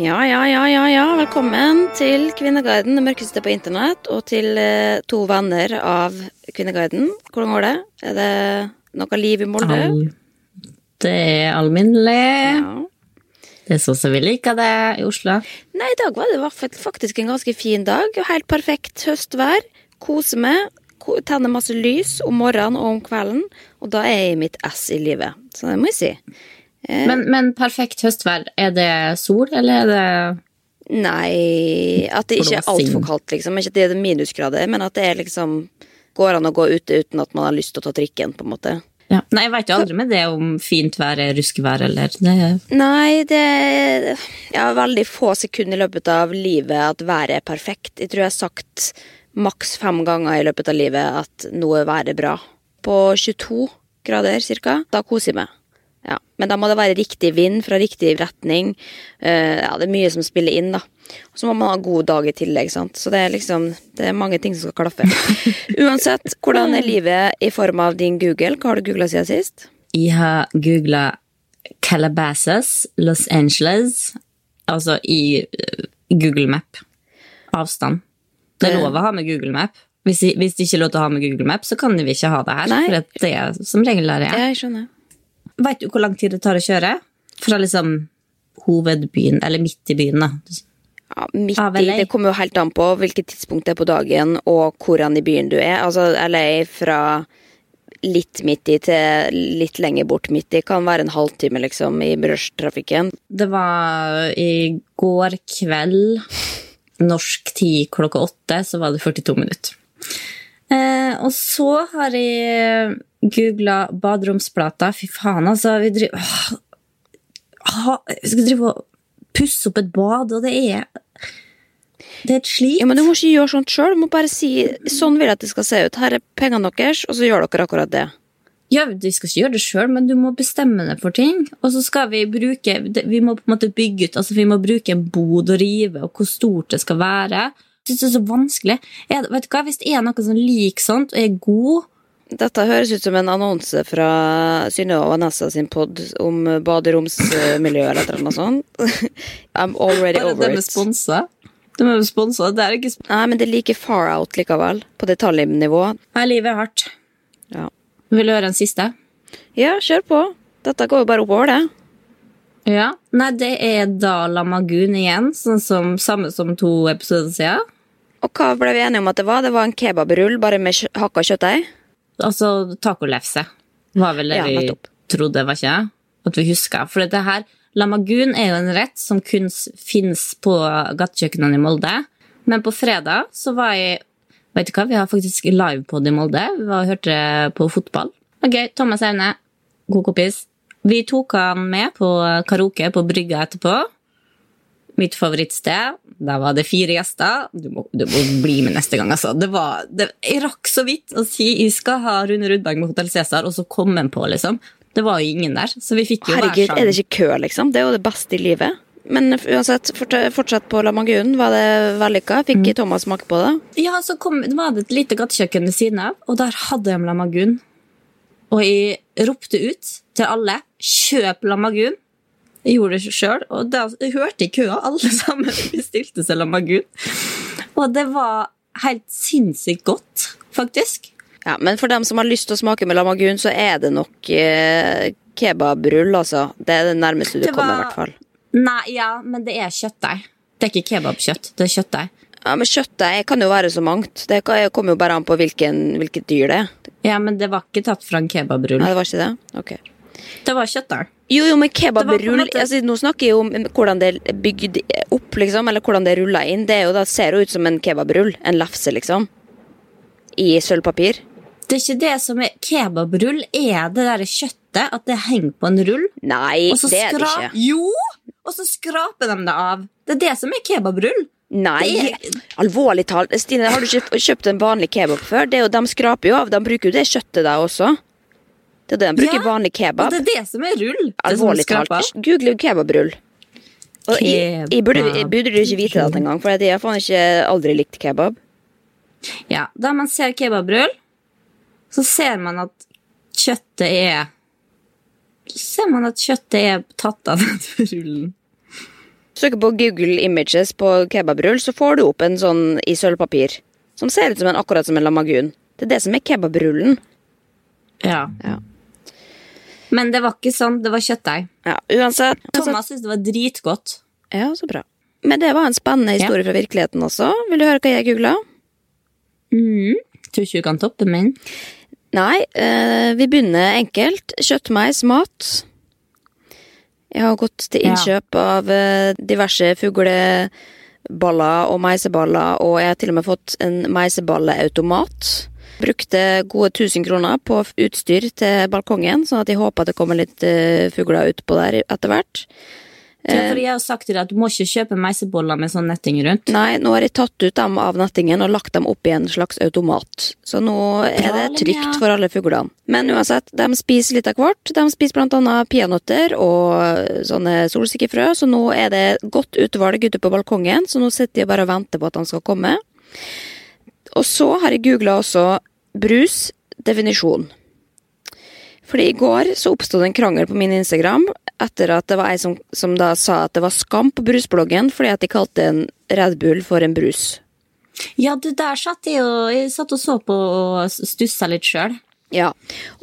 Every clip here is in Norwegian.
Ja, ja, ja, ja, ja. Velkommen til Kvinneguiden, det mørkeste på internett, og til eh, to venner av Kvinneguiden. Hvordan går det? Er det noe liv i Molde? Al- Det er alminnelig. Ja. Det er sånn som vi liker det i Oslo. Nei, i dag var det faktisk en ganske fin dag. Helt perfekt høstvær. Kose meg. Tenner Tenne masse lys om morgenen og om kvelden. Og da er jeg i mitt ess i livet. Så det må jeg si. Men, men perfekt høstvær, er det sol, eller er det Nei, at det ikke er altfor kaldt, liksom. Ikke at det er minusgrader, men at det er liksom går an å gå ute uten at man har lyst til å ta trikken, på en måte. ja. Nei, jeg vet jo aldri med det om fint vær er ruskevær, eller det Nei, det Jeg har veldig få sekunder i løpet av livet at været er perfekt. Jeg tror jeg har sagt maks fem ganger i løpet av livet at noe været er bra. På 22 grader cirka, da koser jeg meg. Ja, Men da må det være riktig vind fra riktig retning. Uh, ja, Det er mye som spiller inn, da. Og så må man ha god dag i tillegg. sant? Så det er liksom, det er mange ting som skal klaffe. Uansett, hvordan er livet i form av din Google? Hva har du googla siden sist? Jeg har googla Calabasas, Los Angeles, altså i eh, Google Map. Avstand. Det er lov å ha med Google Map. Hvis, hvis det ikke er lov til å ha med Google Map, så kan vi ikke ha det her. Nei. For det er som regel der det er. Jeg skjønner. Vet du hvor lang tid det tar å kjøre? Fra liksom hovedbyen, eller midt i byen, da. Ja, midt i, Det kommer jo helt an på hvilket tidspunkt det er på dagen, og hvordan i byen du er. Altså, LA fra litt midt i til litt lenger bort midt i kan være en halvtime, liksom, i rushtrafikken. Det var i går kveld, norsk tid klokka åtte, så var det 42 minutter. Eh, og så har jeg googla baderomsplater. Fy faen, altså. Vi driver Åh, skal drive og pusse opp et bad, og det er Det er et slit. Ja, men du må ikke gjøre sånt sjøl. Du må bare si 'sånn vil jeg at det skal se ut'. Her er pengene deres, og så gjør dere akkurat det. Ja, Vi skal ikke gjøre det sjøl, men du må bestemme deg for ting. Og så skal vi bruke Vi må på en måte bygge ut altså Vi må bruke en bod og rive, og hvor stort det skal være. Synes det er så vanskelig. Jeg, vet du hva, Hvis det er noe som liker sånt, og er god Dette høres ut som en annonse fra Synnøve Vanessa sin pod om baderomsmiljø eller et eller annet sånt. I'm already over de er it. sponsa. De er sponsa. Det er ikke Nei, men det er like far out likevel, på detaljnivå. Nei, livet er hardt. Ja. Vil du høre en siste? ja, kjør på. Dette går jo bare oppover, det. Ja. Nei, det er da Lamagun igjen, sånn som, samme som to episoder siden. Og hva ble vi enige om at det var? Det var en kebabrull bare med hakka kjøttdeig? Altså tacolefse. Var vel det Ja, vi trodde, var ikke det? At vi huska. For det her, Lamagun er jo en rett som kun fins på gatekjøkkenene i Molde. Men på fredag så var jeg Vet du hva, vi har faktisk livepod i Molde. Vi var og hørte på fotball. Det var gøy. Thomas Aune, god kompis. Vi tok han med på karaoke på brygga etterpå. Mitt favorittsted. Der var det fire gjester. Du må, du må bli med neste gang, altså. Det var, det, jeg rakk så vidt å si jeg skal ha Rune Rudberg med Hotell Cæsar, og så kom han på, liksom. Det var jo ingen der. Så vi fikk jo Herregud, er det ikke kø, liksom? Det er jo det beste i livet. Men uansett, fortsatt på på Lamagun. Var det vellykka? Fikk Thomas smake på det? Ja, så kom, det var det et lite gatekjøkken ved siden av, og der hadde de lamagun. Og jeg ropte ut til alle 'kjøp lamagun'. Jeg gjorde det sjøl, og da jeg hørte i køa alle sammen bestilte seg lamagun. Og det var helt sinnssykt godt, faktisk. Ja, Men for dem som har lyst til å smake med lamagun, så er det nok eh, kebabrull, altså. Det er det nærmeste du Det kommer, i hvert fall. Nei, ja, men det er kjøttdeig. Det er ikke kebabkjøtt, det er kjøttdeig. Ja, Men Kjøttdeig kan jo være så mangt. Det kommer jo bare an på hvilken, hvilket dyr det er. Ja, men det var ikke tatt fra en kebabrull. Nei, det var ikke det? Ok. Det var kjøttdeig. Jo, jo, men kebabrull måte- altså, Nå snakker jeg jo om hvordan det er bygd opp, liksom, eller hvordan det er rulla inn. Det jo, da ser jo ut som en kebabrull. En lefse, liksom. I sølvpapir. Det er ikke det som er kebabrull, er det der kjøttet, at det henger på en rull. Nei, det er det ikke. Jo! Og så skraper de det av. Det er det som er kebabrull. Nei, Det alvorlig talt. Stine, har du ikke kjøpt en vanlig kebab før? Det jo, de skraper jo av. De bruker jo det kjøttet der også. Det er det de bruker Ja, vanlig Og det er det som er rull. Alvorlig talt. Google kebabrull. Og jeg, jeg, burde, jeg burde ikke vite det engang, for jeg har faen ikke aldri likt kebab. Ja, Da man ser kebabrull, så ser man at kjøttet er Så ser man at kjøttet er tatt av den rullen. Søker på Google Images på kebabrull, så får du opp en sånn i sølvpapir. Som ser ut som en, akkurat som en lamagun. Det er det som er kebabrullen. Ja. Ja. Men det var ikke sånn. Det var kjøttdeig. Ja, uansett. Thomas syntes det var dritgodt. Ja, så bra. Men det var en spennende historie fra virkeligheten også. Vil du høre hva jeg googla? Mm. Tror ikke du kan toppe min. Nei, eh, vi begynner enkelt. Kjøttmeis, mat. Jeg har gått til Ja. innkjøp av eh, diverse fugleballer og meiseballer, og jeg har til og med fått en meiseballeautomat. Brukte gode 1000 kroner på utstyr til balkongen, sånn at jeg håper det kommer litt eh, fugler utpå der etter hvert. Ja, for jeg har sagt til deg at du må ikke kjøpe meiseboller med sånn netting rundt. Nei, nå har jeg tatt ut dem av nettingen og lagt dem opp i en slags automat. Så nå er det trygt for alle fuglene. Men uansett, de spiser litt av hvert. De spiser blant annet peanøtter og sånne solsikkefrø, så nå er det godt utvalg ute på balkongen, så nå sitter de bare og venter på at han skal komme. Og så har jeg googla også brus definisjon. Fordi i går så oppstod det en krangel på min Instagram etter at det var ei som, som da sa at det var skam på brusbloggen fordi at de kalte en Red Bull for en brus. Ja, du, der satt jeg og Jeg satt og så på og stussa litt sjøl. Ja,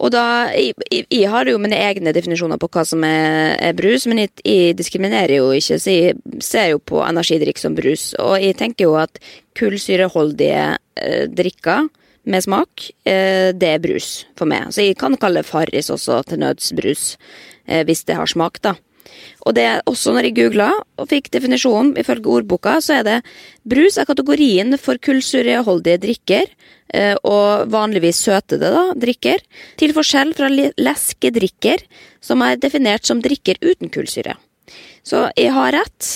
og da Jeg, jeg, har jo mine egne definisjoner på hva som er, er brus, men jeg, jeg diskriminerer jo ikke, så jeg ser jo på energidrikk som brus. Og jeg tenker jo at kullsyreholdige eh, drikker med smak, eh, det er brus for meg. Så jeg kan kalle Farris også til nøds brus, eh, hvis det har smak, da. Og det er også når jeg googla og fikk definisjonen, ifølge ordboka, så er det brus er kategorien for kullsyreholdige drikker, og vanligvis søtede da, drikker, til forskjell fra leskedrikker, som er definert som drikker uten kullsyre. Så jeg har rett.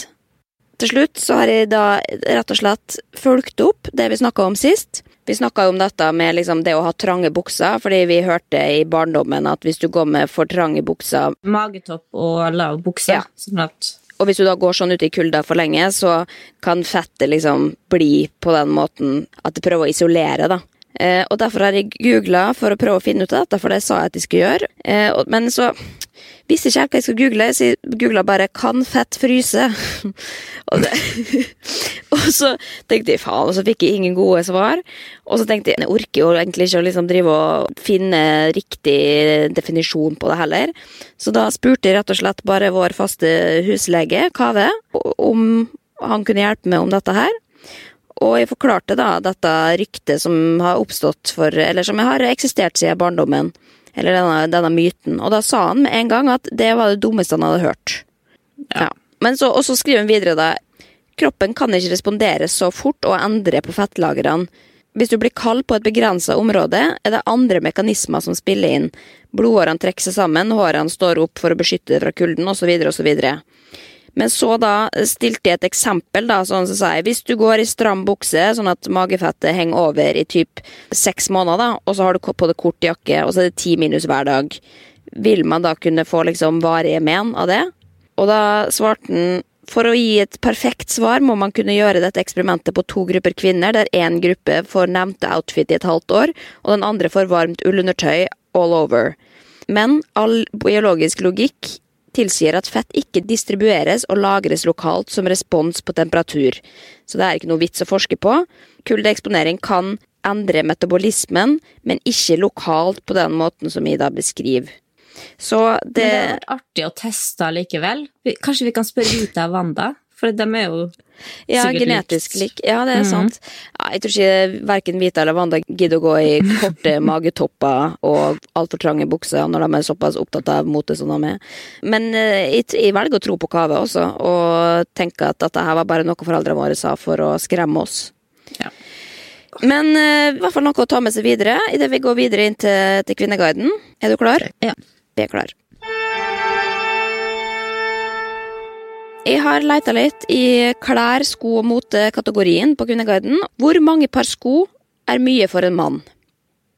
Til slutt så har jeg da rett og slett fulgt opp det vi snakka om sist. Vi snakka om dette med liksom det å ha trange bukser, fordi vi hørte i barndommen at hvis du går med for trange bukser Magetopp og lav bukse. Ja. Sånn at Og hvis du da går sånn ute i kulda for lenge, så kan fettet liksom bli på den måten at det prøver å isolere, da. Eh, og derfor har jeg googla for å prøve å finne ut av dette, for det sa jeg at jeg skulle gjøre. Eh, og, men så visste ikke helt hva jeg skulle google, så jeg googla bare 'kan fett fryse'? og, det, og så tenkte jeg faen, og så fikk jeg ingen gode svar. Og så tenkte jeg jeg orker jo egentlig ikke å liksom drive og finne riktig definisjon på det heller. Så da spurte jeg rett og slett bare vår faste huslege, Kave, om han kunne hjelpe meg om dette her. Og jeg forklarte da dette ryktet som har oppstått for Eller som har eksistert siden barndommen. Eller denne, denne myten. Og da sa han med en gang at det var det dummeste han hadde hørt. Ja. Men så, og så skriver han videre da Kroppen kan ikke respondere så fort og endre på fettlagrene. Hvis du blir kald på et begrensa område, er det andre mekanismer som spiller inn. Blodårene trekker seg sammen, hårene står opp for å beskytte det fra kulden, osv., osv. Men så da stilte jeg et eksempel, da, sånn som jeg, hvis du går i stram bukse, sånn at magefettet henger over i typ seks måneder, da, og så har du på deg kort jakke, og så er det ti minus hver dag, vil man da kunne få liksom varige men av det? Og da svarte han for å gi et perfekt svar må man kunne gjøre dette eksperimentet på to grupper kvinner, der én gruppe får nevnte outfit i et halvt år, og den andre får varmt ullundertøy all over. Men all biologisk logikk tilsier at fett ikke distribueres og lagres lokalt som respons på temperatur. Så det er ikke noe vits å forske på. Kuldeeksponering kan endre metabolismen, men ikke lokalt på den måten som Ida beskriver. Så Men det er har vært artig å teste likevel. Kanskje vi kan spørre Rita og Wanda? For de er jo Ja, genetisk lik. Ja, det er sant. Ja, jeg tror ikke verken Vita eller Wanda gidder å gå i korte magetopper og altfor trange bukser når de er såpass opptatt av mote som de er. Men eh, jeg, jeg velger å tro på Kave også, og tenker at dette her var bare noe foreldrene våre sa for å skremme oss. Ja. Men eh, i hvert fall noe å ta med seg videre idet vi går videre inn til, til Kvinneguiden. Er du klar? Ja. Er klar. Jeg har leita litt i klær, sko og mote-kategorien på Kvinneguiden. Hvor mange par sko er mye for en mann?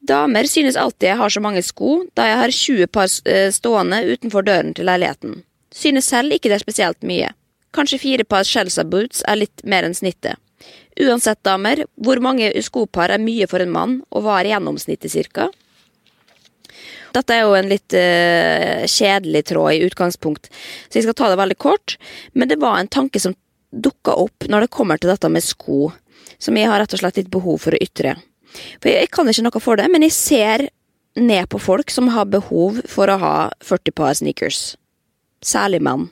Damer synes alltid jeg har så mange sko, da jeg har 20 par eh, stående utenfor døren til leiligheten. Synes selv ikke det er spesielt mye. Kanskje fire par Shelsa boots er litt mer enn snittet. Uansett, damer, hvor mange skopar er mye for en mann, og hva er gjennomsnittet cirka? Dette er jo en litt uh, kjedelig tråd i utgangspunkt, så jeg skal ta det veldig kort. Men det var en tanke som dukka opp når det kommer til dette med sko, som jeg har rett og slett litt behov for å ytre. For jeg, jeg kan ikke noe for det, men jeg ser ned på folk som har behov for å ha 40 par sneakers. Særlig menn.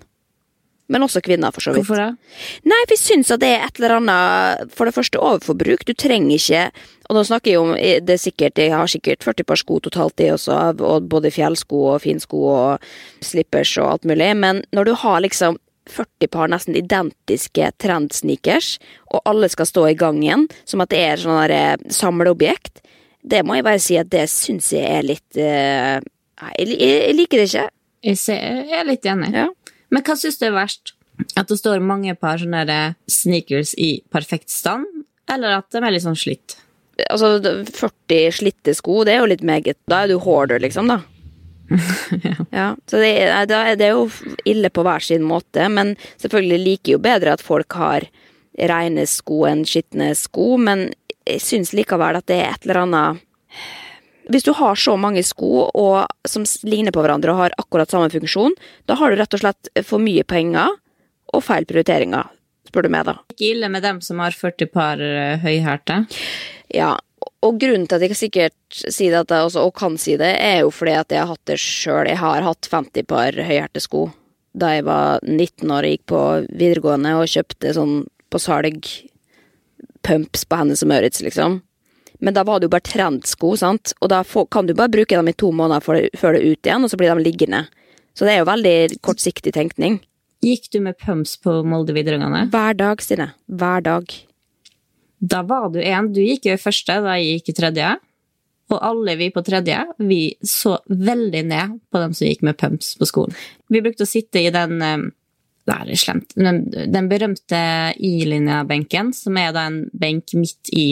Men også kvinner, for så vidt. Hvorfor det? Nei, for jeg syns at det er et eller annet For det første overforbruk. Du trenger ikke Og nå snakker jeg om det er sikkert, Jeg har sikkert 40 par sko totalt, det også, og både fjellsko og finsko og slippers og alt mulig, men når du har liksom 40 par nesten identiske trendsneakers, og alle skal stå i gangen, som at det er sånn eh, samleobjekt, det må jeg bare si at det syns jeg er litt uh, jeg, jeg liker det ikke. Jeg, ser, jeg er litt enig. Ja. Men hva syns du er verst? At det står mange par sånne sneakers i perfekt stand, eller at de er litt sånn slitt? Altså, 40 slitte sko, det er jo litt meget. Da er du hoarder, liksom, da. ja. Så det, da er det jo ille på hver sin måte, men selvfølgelig liker jo bedre at folk har rene sko enn skitne sko, men jeg syns likevel at det er et eller annet Hvis du har så mange sko og, som ligner på hverandre og har akkurat samme funksjon, da har du rett og slett for mye penger og feil prioriteringer, spør du meg, da. Ikke ille med dem som har 40 par eh, høyhælte. Ja, og grunnen til at jeg sikkert sier dette også, og kan si det, er jo fordi at jeg har hatt det sjøl. Jeg har hatt 50 par høyhæltesko da jeg var 19 år og gikk på videregående og kjøpte sånn på salg pumps på Hennes og Maurits, liksom. Men da var det jo bare trendsko, sant, og da får, kan du bare bruke dem i to måneder før det, det er ut igjen, og så blir de liggende. Så det er jo veldig kortsiktig tenkning. Gikk du med pumps på Molde videregående? Hver dag, Stine. Hver dag. Da var du en. Du gikk jo i første da jeg gikk i tredje. Og alle vi på tredje vi så veldig ned på dem som gikk med pumps på skolen. Vi brukte å sitte i den eh, det er slemt. Den, den berømte I-linja-benken, som er da en benk midt i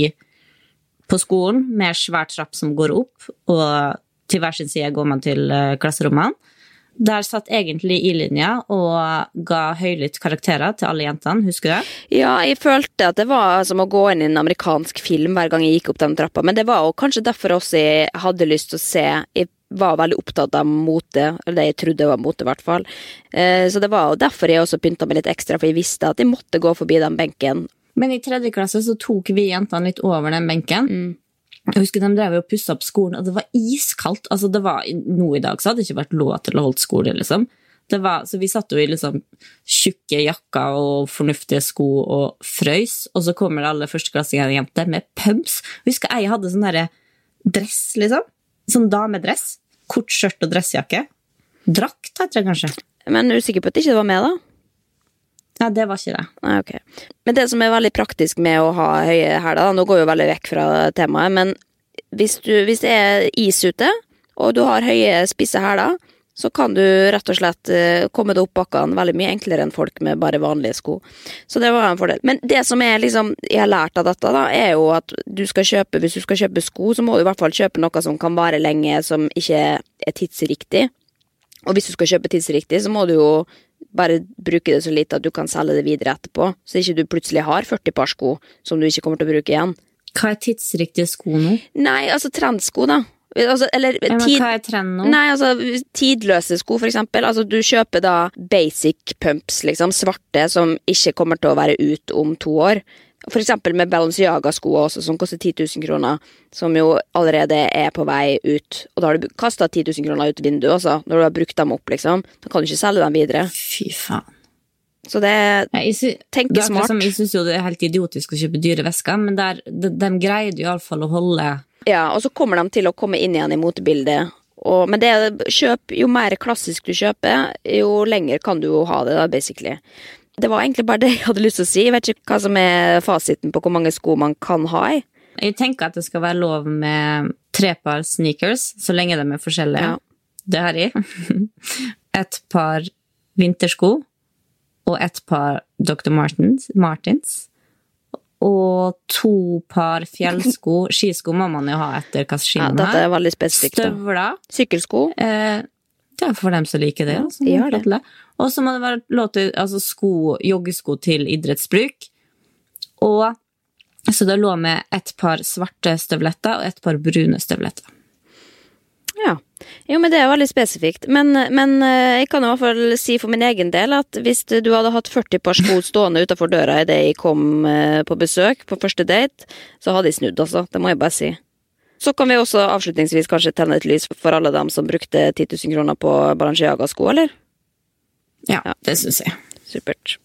på skolen, med svær trapp som går opp, og til hver sin side går man til eh, klasserommene. Der satt egentlig I-linja og ga høylytt karakterer til alle jentene, husker du det? Ja, jeg følte at det var som å gå inn i en amerikansk film hver gang jeg gikk opp den trappa, men det var jo kanskje derfor også jeg hadde lyst til å se Jeg var veldig opptatt av mote, eller det jeg trodde var mote, i hvert fall. Eh, Så det var derfor jeg også pynta meg litt ekstra, for jeg visste at jeg måtte gå forbi den benken. Men i tredje klasse så tok vi jentene litt over den benken. Jeg husker De drev og pussa opp skolen, og det var iskaldt. Altså det var, Nå i dag så hadde det ikke vært lov til å holde skole. liksom. Det var, så Vi satt jo i liksom tjukke jakker og fornuftige sko og frøys, og så kommer det alle førsteklassingene med pumps. Jeg husker jeg hadde sånn derre dress, liksom. Sånn damedress. Kort skjørt og dressjakke. Drakt, heter det kanskje. Men er du sikker på at det ikke var med, da? Nei, det var ikke det. Nei, ok. Men det som er veldig praktisk med å ha høye hæler, nå går jo veldig vekk fra temaet, men hvis, du, hvis det er is ute, og du har høye, spisse hæler, så kan du rett og slett eh, komme deg opp bakkene veldig mye enklere enn folk med bare vanlige sko. Så det var en fordel. Men det som er liksom, jeg har lært av dette, da, er jo at du skal kjøpe, hvis du skal kjøpe sko, så må du i hvert fall kjøpe noe som kan vare lenge, som ikke er tidsriktig. Og hvis du skal kjøpe tidsriktig, så må du jo bare bruke det så lite at du kan selge det videre etterpå, så ikke du plutselig har 40 par sko som du ikke kommer til å bruke igjen. Hva er tidsriktige sko nå? Nei, altså trendsko, da. Altså, eller Ja, men tid... hva er trenden nå? Nei, altså tidløse sko, for eksempel. Altså, du kjøper da basic pumps, liksom, svarte, som ikke kommer til å være ut om to år. For eksempel med Balenciaga-sko også, som koster 10 000 kroner, som jo allerede er på vei ut. Og da har du kasta 10 000 kroner ut vinduet altså, når du har brukt dem opp, liksom. Da kan du ikke selge dem videre. Fy faen. Så det akkurat smart. Som, jeg syns jo det er helt idiotisk å kjøpe dyre vesker, men der, de, de greide iallfall å holde Ja, og så kommer de til å komme inn igjen i motebildet. Og, men det, kjøp, jo mer klassisk du kjøper, jo lenger kan du jo ha det, da, basically. Det var egentlig bare det jeg hadde lyst til å si. Jeg vet ikke hva som er fasiten på hvor mange sko man kan ha i. Jeg tenker at det skal være lov med tre par sneakers, så lenge de er forskjellige. Ja. Det har jeg. Et par vintersko og et par Dr. Martins, Martins. Og to par fjellsko. Skisko må man jo ha etter hva ski Ja, man dette er veldig spesifikt. Støvler. Sykkelsko. Eh, er for dem som liker det. Ja, altså, de det. Og så må det være lov til altså sko, joggesko til idrettsbruk. Og så det lå med et par svarte støvletter og et par brune støvletter. Ja. Jo, men det er veldig spesifikt. Men, men eh, jeg kan i hvert fall si for min egen del at hvis du hadde hatt 40 par sko stående utafor døra idet jeg kom eh, på besøk på første date, så hadde jeg snudd, altså. Det må jeg bare si. Så kan vi også avslutningsvis kanskje tenne et lys for alle dem som brukte 10 000 kroner på Balenciaga-sko, eller? Ja, Ja. det syns jeg. Supert.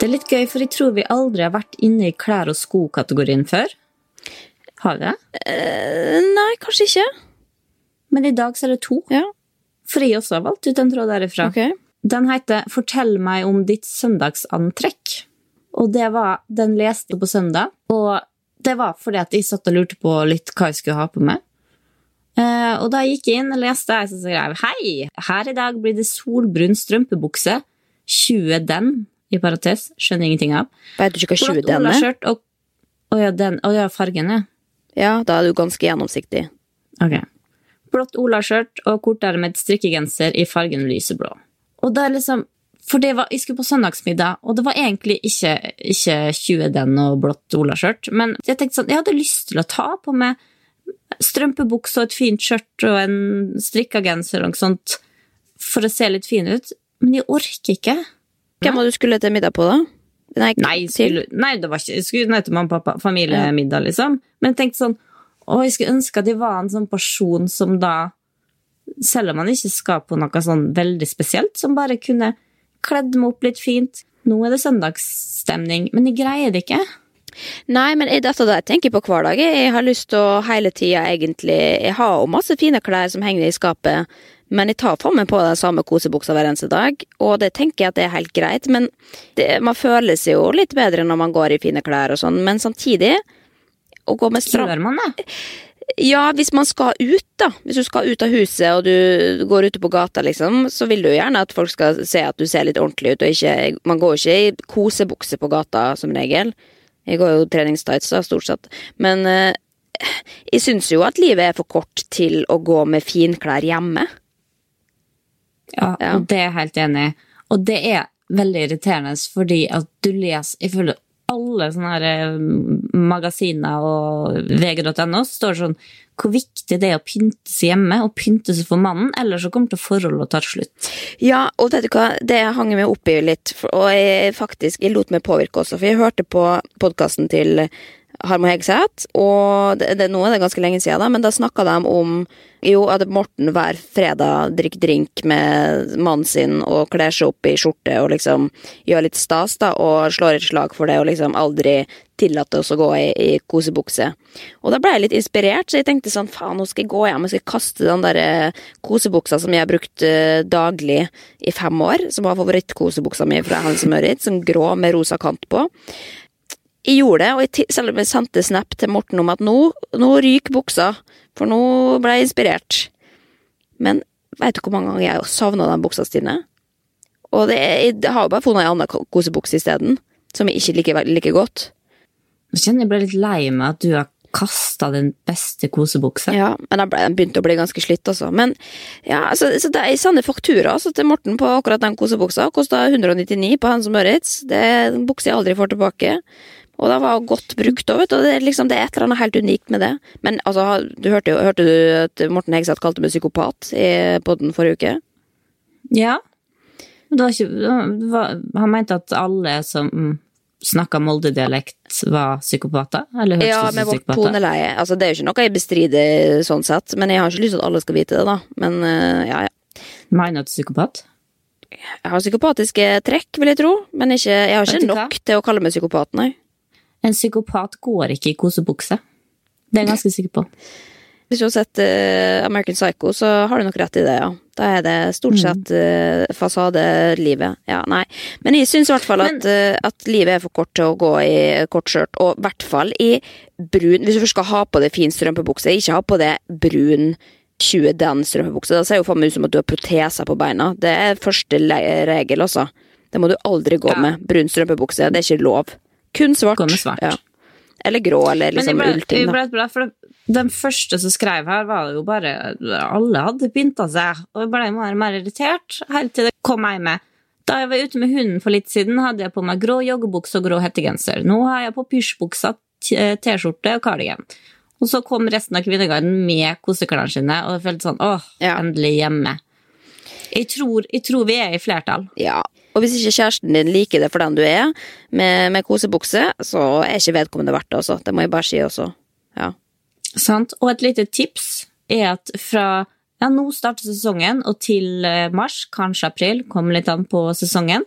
Det er litt gøy, for jeg tror vi aldri har vært inne i klær- og sko-kategorien før. Har vi det? Eh, nei, kanskje ikke. Men i dag så er det to. Ja, For jeg også har valgt ut en tråd derifra. ok. Den heter 'Fortell meg om ditt søndagsantrekk'. Og det var, Den leste jeg på søndag, og det var fordi at jeg satt og lurte på litt hva jeg skulle ha på meg. Uh, og da jeg gikk inn og leste, jeg så skrev Hei! Her i dag blir det solbrun strømpebukse. 20 den, i parates. Skjønner ingenting av. Vet du ikke hva 20 den er? olaskjørt og Å ja, den. og ja, fargen, ja. Ja, da er du ganske gjennomsiktig. Ok. Blått olaskjørt og kortermet strikkegenser i fargen lyseblå. Og er liksom For det var, jeg skulle på søndagsmiddag, og det var egentlig ikke, ikke 20 den og blått olaskjørt, men jeg tenkte sånn, jeg hadde lyst til å ta på meg strømpebukse og et fint skjørt og en strikka genser og noe sånt for å se litt fin ut, men jeg orker ikke. Hvem var du skulle til middag på, da? Nei, Nei, skulle, nei det var ikke, jeg skulle ned til mamma og pappa, familiemiddag, liksom. Men jeg tenkte sånn, å, jeg skulle ønske at jeg var en sånn person som da, selv om man ikke skal på noe sånn veldig spesielt, som bare kunne kledd meg opp litt fint. Nå er det søndagsstemning, men jeg greier det ikke. Nei, men dette er tenker jeg på hver dag. Jeg har lyst til å hele tida egentlig Jeg har jo masse fine klær som henger i skapet, men jeg tar for meg på den samme kosebuksa hver eneste dag, og det tenker jeg at det er helt greit, men det, man føler seg jo litt bedre når man går i fine klær og sånn, men samtidig å gå med stram Gjør man det? Ja, hvis man skal ut, da. Hvis du skal ut av huset og du går ute på gata, liksom, så vil du jo gjerne at folk skal se at du ser litt ordentlig ut, og ikke Man går jo ikke i kosebukse på gata, som regel. Jeg går jo treningstights, da, stort sett. Men eh, jeg syns jo at livet er for kort til å gå med finklær hjemme. Ja, Ja. og det er jeg helt enig i. Og det er veldig irriterende fordi at du leser Jeg føler alle sånne her eh, magasiner og vg.no står sånn hvor viktig det er å pynte seg hjemme og pynte seg for mannen, ellers så kommer til forholdet å ta slutt. Ja, og vet du hva, det hang jeg meg opp i litt, og jeg faktisk jeg lot meg påvirke også, for jeg hørte på podkasten til Harmo Hegseth, og det, det, nå er det ganske lenge siden, da, men da snakka de om jo, at Morten hver fredag drikker drink med mannen sin og kler seg opp i skjorte og liksom gjør litt stas, da, og slår et slag for det og liksom aldri tillater oss å gå i, i kosebukse. Og da ble jeg litt inspirert, så jeg tenkte sånn, faen, nå skal jeg gå hjem og skal kaste den der eh, kosebuksa som jeg har brukt eh, daglig i fem år, som var favorittkosebuksa mi fra Hans Møritz, som grå med rosa kant på. Jeg gjorde det, og jeg, selv om jeg sendte snap til Morten om at nå, nå ryker buksa, for nå ble jeg inspirert. Men vet du hvor mange ganger jeg har savna den buksa, Stine? Og det jeg har jo bare funnet ei anna ko- kosebukse isteden, som jeg ikke liker like godt. Jeg kjenner jeg ble litt lei meg at du har kasta den beste kosebuksa. Ja, men den begynte å bli ganske slitt, altså. Men ja, altså, så det, jeg sender faktura altså, til Morten på akkurat den kosebuksa. Kosta 199 på Hans Møritz. Det er en bukse jeg aldri får tilbake. Og det var godt brukt òg, vet du. Det er, liksom, det er et eller annet helt unikt med det. Men altså, du hørte hørte du at Morten Hegseth kalte meg psykopat i podden forrige uke? Ja. Det var ikke, det var, han mente at alle som snakka Molde-dialekt, var psykopater? Eller hørtes Ja, med vårt toneleie. Altså, det er jo ikke noe jeg bestrider sånn sett, men jeg har ikke lyst til at alle skal vite det, da. Men eh, ja, ja. Mener du psykopat? Jeg har psykopatiske trekk, vil jeg tro, men ikke, jeg har ikke nok til å kalle meg psykopat, nei. En psykopat går ikke i kosebukse. Det er jeg ganske sikker på. Hvis du har sett uh, American Psycho, så har du nok rett i det, ja. Da er det stort sett uh, fasadelivet. Ja, nei. Men jeg syns i hvert fall at, eh, at livet er for kort til å gå i kort skjørt, og i hvert fall i brun Hvis du først skal ha på deg fin strømpebukse, ikke ha på deg brun 20 den strømpebukse. Da ser jo faen meg ut som at du har proteser på beina. Det er første regel, altså. Det må du aldri gå Ja. med. Brun strømpebukse, det er ikke lov. Kun svart. Kun svart. Ja. Eller grå, eller Men liksom ble, ullting, ble bra, for den første som skrev her, var jo bare Alle hadde pynta seg, og jeg ble mer og mer irritert, helt til det kom jeg med. Da jeg var ute med hunden for litt siden, hadde jeg på meg grå joggebukse og grå hettegenser. Nå har jeg på pysjbuksa, t- T-skjorte og kardigan. Og så kom resten av Kvinneguiden med koseklærne sine, og jeg følte sånn åh, Ja. endelig hjemme. Jeg tror, jeg tror vi er i flertall. Ja, og hvis ikke kjæresten din liker det for den du er, med, med kosebukse, så er ikke vedkommende verdt det, altså. Det må jeg bare si også. Ja. Sant? Og et lite tips er at fra ja, nå starter sesongen, og til eh, mars, kanskje april, kommer litt an på sesongen,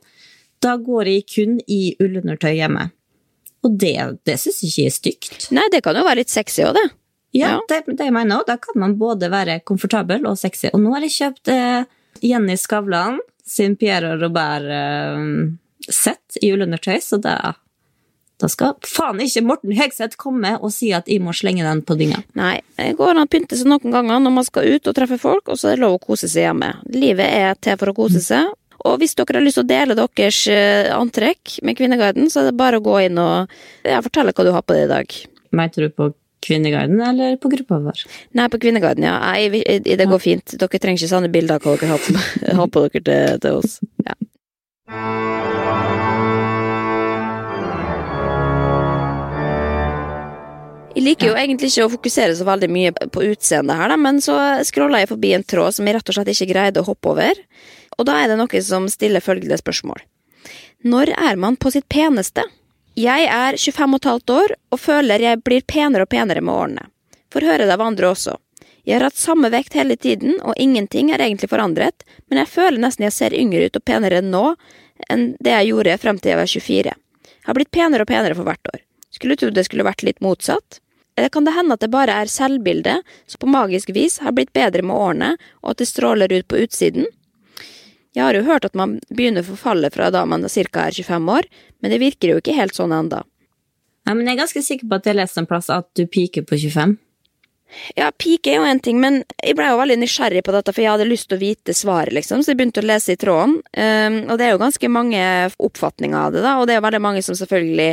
da går jeg kun i ullundertøy hjemme. Og det, det syns jeg ikke er stygt. Nei, det kan jo være litt sexy òg, det. Ja, Ja. Det, det jeg òg. Da kan man både være komfortabel og sexy. Og nå har jeg kjøpt eh, Jenny Skavlan sin Pierre Robert-sett i ullundertøy, så da, da skal faen ikke Morten Hegseth komme og si at jeg må slenge den på dynga. Nei, det går an å pynte seg noen ganger når man skal ut og treffe folk, og så er det lov å kose seg hjemme. Livet er til for å kose seg. Og hvis dere har lyst til å dele deres eh, antrekk med Kvinneguiden, så er det bare å gå inn og ja, fortelle hva du har på deg i dag. Mente du på Kvinneguiden eller på gruppa vår? Nei, på Kvinneguiden, ja. Nei, det går fint. Dere trenger ikke sånne bilder av hva dere har på, dere til, til oss. Ja. Jeg liker jo egentlig ikke å fokusere så veldig mye på utseendet her, da, men så scrolla jeg forbi en tråd som jeg rett og slett ikke greide å hoppe over. Og da er det noen som stiller følgende spørsmål. Når er man på sitt peneste? Jeg er 25 og et halvt år og føler jeg blir penere og penere med årene. Får høre det av andre også. Jeg har hatt samme vekt hele tiden, og ingenting er egentlig forandret, men jeg føler nesten jeg ser yngre ut og penere nå enn det jeg gjorde frem til jeg var 24. Jeg har blitt penere og penere for hvert år. Skulle trodd det skulle vært litt motsatt. Eller kan det hende at det bare er selvbildet som på magisk vis har blitt bedre med årene, og at det stråler ut på utsiden? Jeg har jo hørt at man begynner å forfalle fra da man ca. er 25 år, men det virker jo ikke helt sånn enda. Nei, men jeg er ganske sikker på at jeg leste en plass at du piker på 25. Ja, peak er jo en ting, men jeg ble jo veldig nysgjerrig på dette, for jeg hadde lyst til å vite svaret, liksom, så jeg begynte å lese i tråden. Um, og det er jo ganske mange oppfatninger av det, da, og det er jo veldig mange som selvfølgelig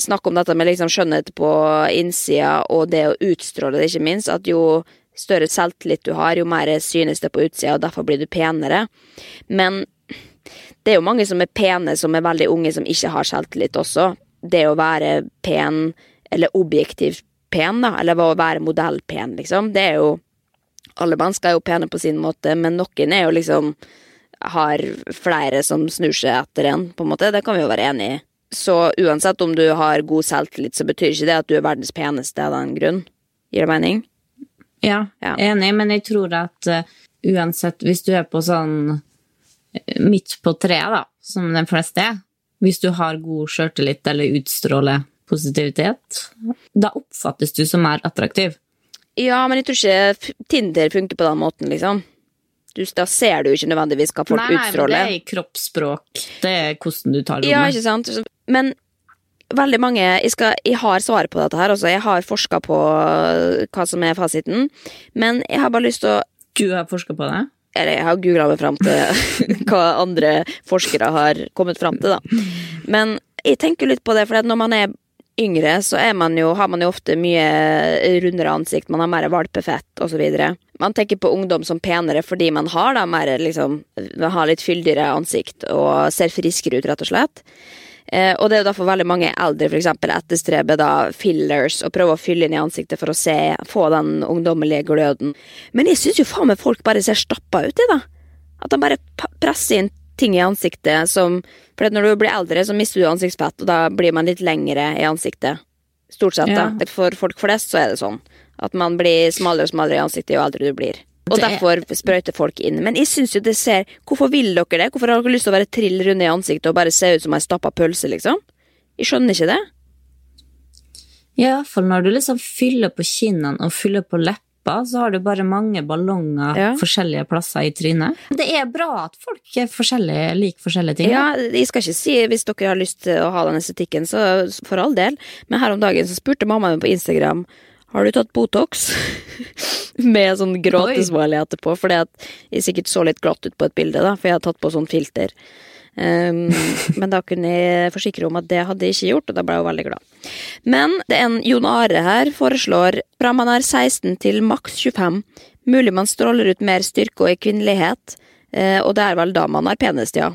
snakker om dette med liksom skjønnhet på innsida, og det å utstråle det, ikke minst, at jo større selvtillit du har, jo mer synes det på utsida, og derfor blir du penere. Men det er jo mange som er pene, som er veldig unge, som ikke har selvtillit også. Det å være pen, eller objektivt pen, da, eller å være modellpen, liksom. Det er jo Alle mennesker er jo pene på sin måte, men noen er jo liksom Har flere som snur seg etter en, på en måte. Det kan vi jo være enig i. Så uansett om du har god selvtillit, så betyr ikke det at du er verdens peneste av den grunn. Gir det mening? Ja, Ja. enig, men jeg tror at uh, uansett, hvis du er på sånn eh, midt på treet, da, som de fleste er, hvis du har god sjøltillit eller utstråler positivitet, da oppfattes du som mer attraktiv. Ja, men jeg tror ikke Tinder funker på den måten, liksom. Du, da ser du ikke nødvendigvis hva folk utstråler. nei, men det er kroppsspråk. Det er hvordan du tar Ja, rommet. ikke sant? Men veldig mange Jeg, skal, jeg har svaret på dette her, altså. Jeg har forska på øh, hva som er fasiten. Men jeg har bare lyst til å Du har forska på det? Eller jeg har googla meg fram til hva andre forskere har kommet fram til, da. Men jeg tenker litt på det, for når man er yngre, så er man jo, har man jo ofte mye rundere ansikt, man har mer valpefett osv. Man tenker på ungdom som penere fordi man har da mer liksom Man har litt fyldigere ansikt og ser friskere ut, rett og slett. Eh, og det er jo derfor veldig mange eldre for eksempel, etterstreber da fillers og prøver å fylle inn i ansiktet for å se, få den ungdommelige gløden. Men jeg syns jo faen meg folk bare ser stappa ut i det. At de bare presser inn ting i ansiktet som For når du blir eldre, så mister du ansiktsfett, og da blir man litt lengre i ansiktet. Stort sett, Ja. da. For folk flest så er det sånn. At man blir smalere og smalere i ansiktet jo eldre du blir. Og Det er- derfor sprøyter folk inn. Men jeg synes jo det ser Hvorfor vil dere det? Hvorfor har dere lyst til å være trill runde i ansiktet og bare se ut som ei stappa pølse, liksom? Jeg skjønner ikke det. Ja, iallfall når du liksom fyller på kinnene og fyller på leppa, så har du bare mange ballonger Ja. forskjellige plasser i trynet. Det er bra at folk er forskjellige, liker forskjellige ting. Ja, jeg skal ikke si hvis dere har lyst til å ha den estetikken, så for all del. Men her om dagen så spurte mammaen meg på Instagram har du tatt Botox? Med sånn gråtesmiley etterpå, fordi at jeg sikkert så litt glatt ut på et bilde, da, for jeg har tatt på sånn filter. Um, men da kunne jeg forsikre om at det hadde jeg ikke gjort, og da ble jeg jo veldig glad. Men det er en Jon Are her foreslår fra man er 16 til maks 25, mulig man stråler ut mer styrke og kvinnelighet, eh, og det er vel da man er penest, ja.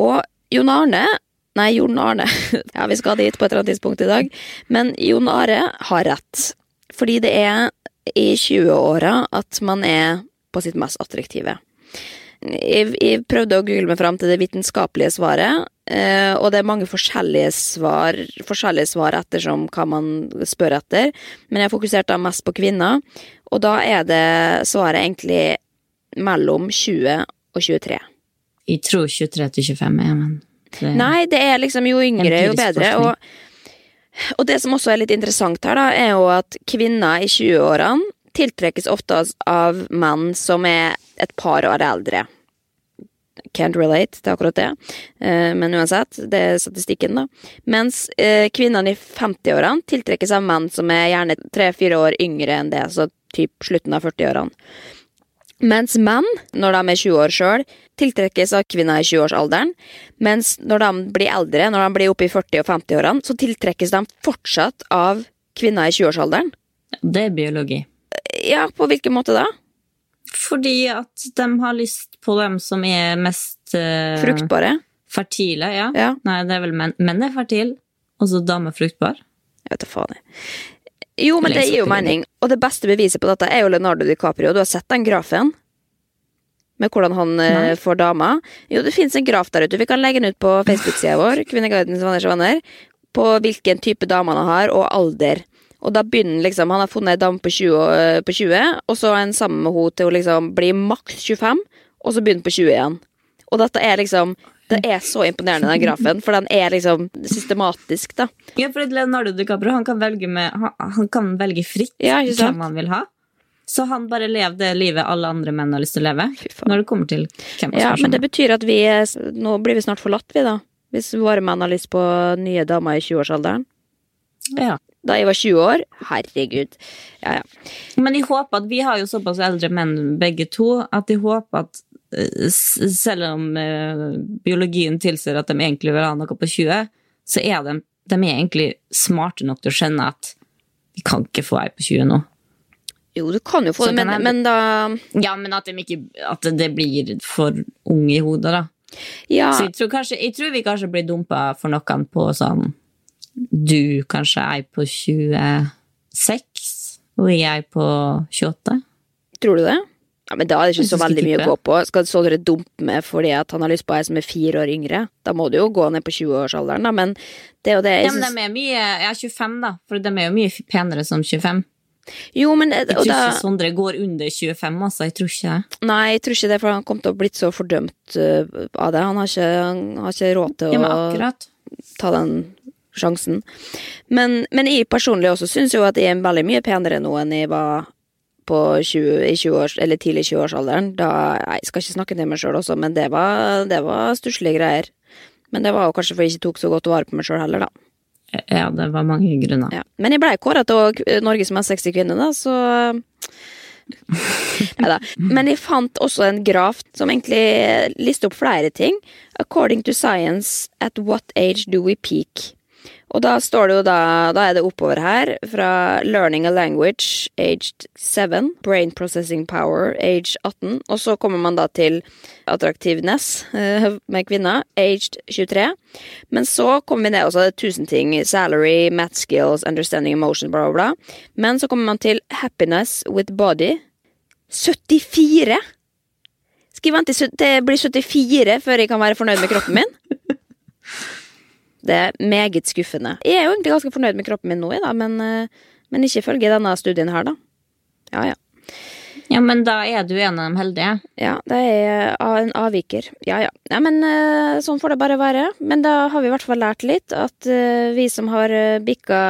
Og Jon Arne Nei, Jon Arne. Ja, vi skal dit på et eller annet tidspunkt i dag. Men Jon Are har rett. Fordi det er i 20-åra at man er på sitt mest attraktive. Jeg, jeg prøvde å google meg fram til det vitenskapelige svaret, eh, og det er mange forskjellige svar, forskjellige svar ettersom hva man spør etter, men jeg fokuserte mest på kvinner, og da er det svaret egentlig mellom 20 og 23. Jeg tror 23 til 25 er, men det, Nei, det er liksom jo yngre, jo bedre. forskning. Og, og det som også er litt interessant her, da, er jo at kvinner i 20-årene tiltrekkes ofte av menn som er et par år eldre. Can't relate til akkurat det, eh, men uansett, det er statistikken, da. Mens eh, kvinnene i 50-årene tiltrekkes av menn som er gjerne tre-fire år yngre enn det, så typ slutten av 40-årene. Mens menn, når de er 20 år sjøl, tiltrekkes av kvinner i 20-årsalderen. Mens når de blir eldre, når de blir oppe i 40- og 50-årene, så tiltrekkes de fortsatt av kvinner i 20-årsalderen. det er biologi. Ja, på hvilken måte da? Fordi at de har lyst på dem som er mest uh, Fruktbare? fertile. Ja. Ja. Nei, det er vel menn. Menn er fertile, og så damer fruktbar. Jeg vet da faen. Jo, men det gir jo mening. Og det beste beviset på dette er jo Leonardo DiCaprio. Du har sett den grafen? Med hvordan han eh, Nei. får dama? Jo, det fins en graf der ute. Vi kan legge den ut på Facebook-sida vår, Kvinneguidens venners venner, på hvilken type dame han har, og alder. Og da begynner liksom Han har funnet ei dame på 20, eh, på 20, og så er han sammen med henne til å liksom bli maks 25, og så begynner på 20 igjen. Og dette er liksom Det er så imponerende, den grafen, for den er liksom systematisk, da. Ja, for Leonardo DiCaprio han kan velge, med, han, han kan velge fritt Ja, hvem han vil ha. Så han bare lever det livet alle andre menn har lyst til å leve. Når det kommer til hvem Ja, men det betyr at vi Nå blir vi snart forlatt, vi, da. Hvis våre menn har lyst på nye damer i 20-årsalderen. ja. Da jeg var 20 år Herregud. Ja, ja. Men jeg håper at vi har jo såpass eldre menn begge to, at jeg håper at selv om eh, biologien tilsier at de egentlig vil ha noe på 20, så er de, de er egentlig smarte nok til å skjønne at vi kan ikke få ei på 20 nå. Jo, du kan jo få det, men, jeg- men da Ja, men at, de ikke, at det blir for ung i hodet, da. Ja, Så jeg tror, kanskje, jeg tror vi kanskje blir dumpa for noen på sånn Du kanskje er på 26, og jeg på 28. tror du det? Ja, Men da er det ikke så veldig mye å gå på. Skal så dere dumpe med fordi at han har lyst på ei som er fire år yngre? Da må du jo gå ned på 20-årsalderen, da, men det er jo det jeg Ja, men de er mye, jeg er 25, da, for de er jo mye penere som 25. Jo, men Jeg tror da, ikke Sondre går under 25, altså. Jeg tror ikke det. Nei, jeg tror ikke det, for han kom til å blitt så fordømt uh, av det. Han har ikke, han har ikke råd til Ja, å ta den sjansen. Men, men jeg personlig også syns jo at jeg er veldig mye penere nå enn jeg var 20, i 20 års, eller tidlig 20-årsalderen. Da, jeg skal ikke snakke til meg sjøl også, men det var, det var stusslige greier. Men det var jo kanskje fordi jeg ikke tok så godt vare på meg sjøl heller, da. Ja, det var mange grunner. Ja. Men jeg blei kåra til Norges mest sexy kvinne, da, så Neida. Men jeg fant også en graf som egentlig lister opp flere ting. According to science, at what age do we peak? Og da står det jo da Da er det oppover her fra learning a language aged 7, brain processing power age 18, og så kommer man da til attractiveness eh, med kvinner aged 23. Men så kommer vi ned, og så er det tusen ting. Salary, math skills, understanding emotion, bla, bla, bla. Men så kommer man til happiness with body. 74! Skal jeg vente til det blir 74 før jeg kan være fornøyd med kroppen min? Det er meget skuffende. Jeg er jo egentlig ganske fornøyd med kroppen min nå, da, men, eh, men ikke ifølge denne studien her, da. Ja, ja. Ja, men da er du en av de heldige. Ja, det er en avviker. Ja, ja. ja men eh, sånn får det bare være. Men da har vi i hvert fall lært litt at eh, vi som har bikka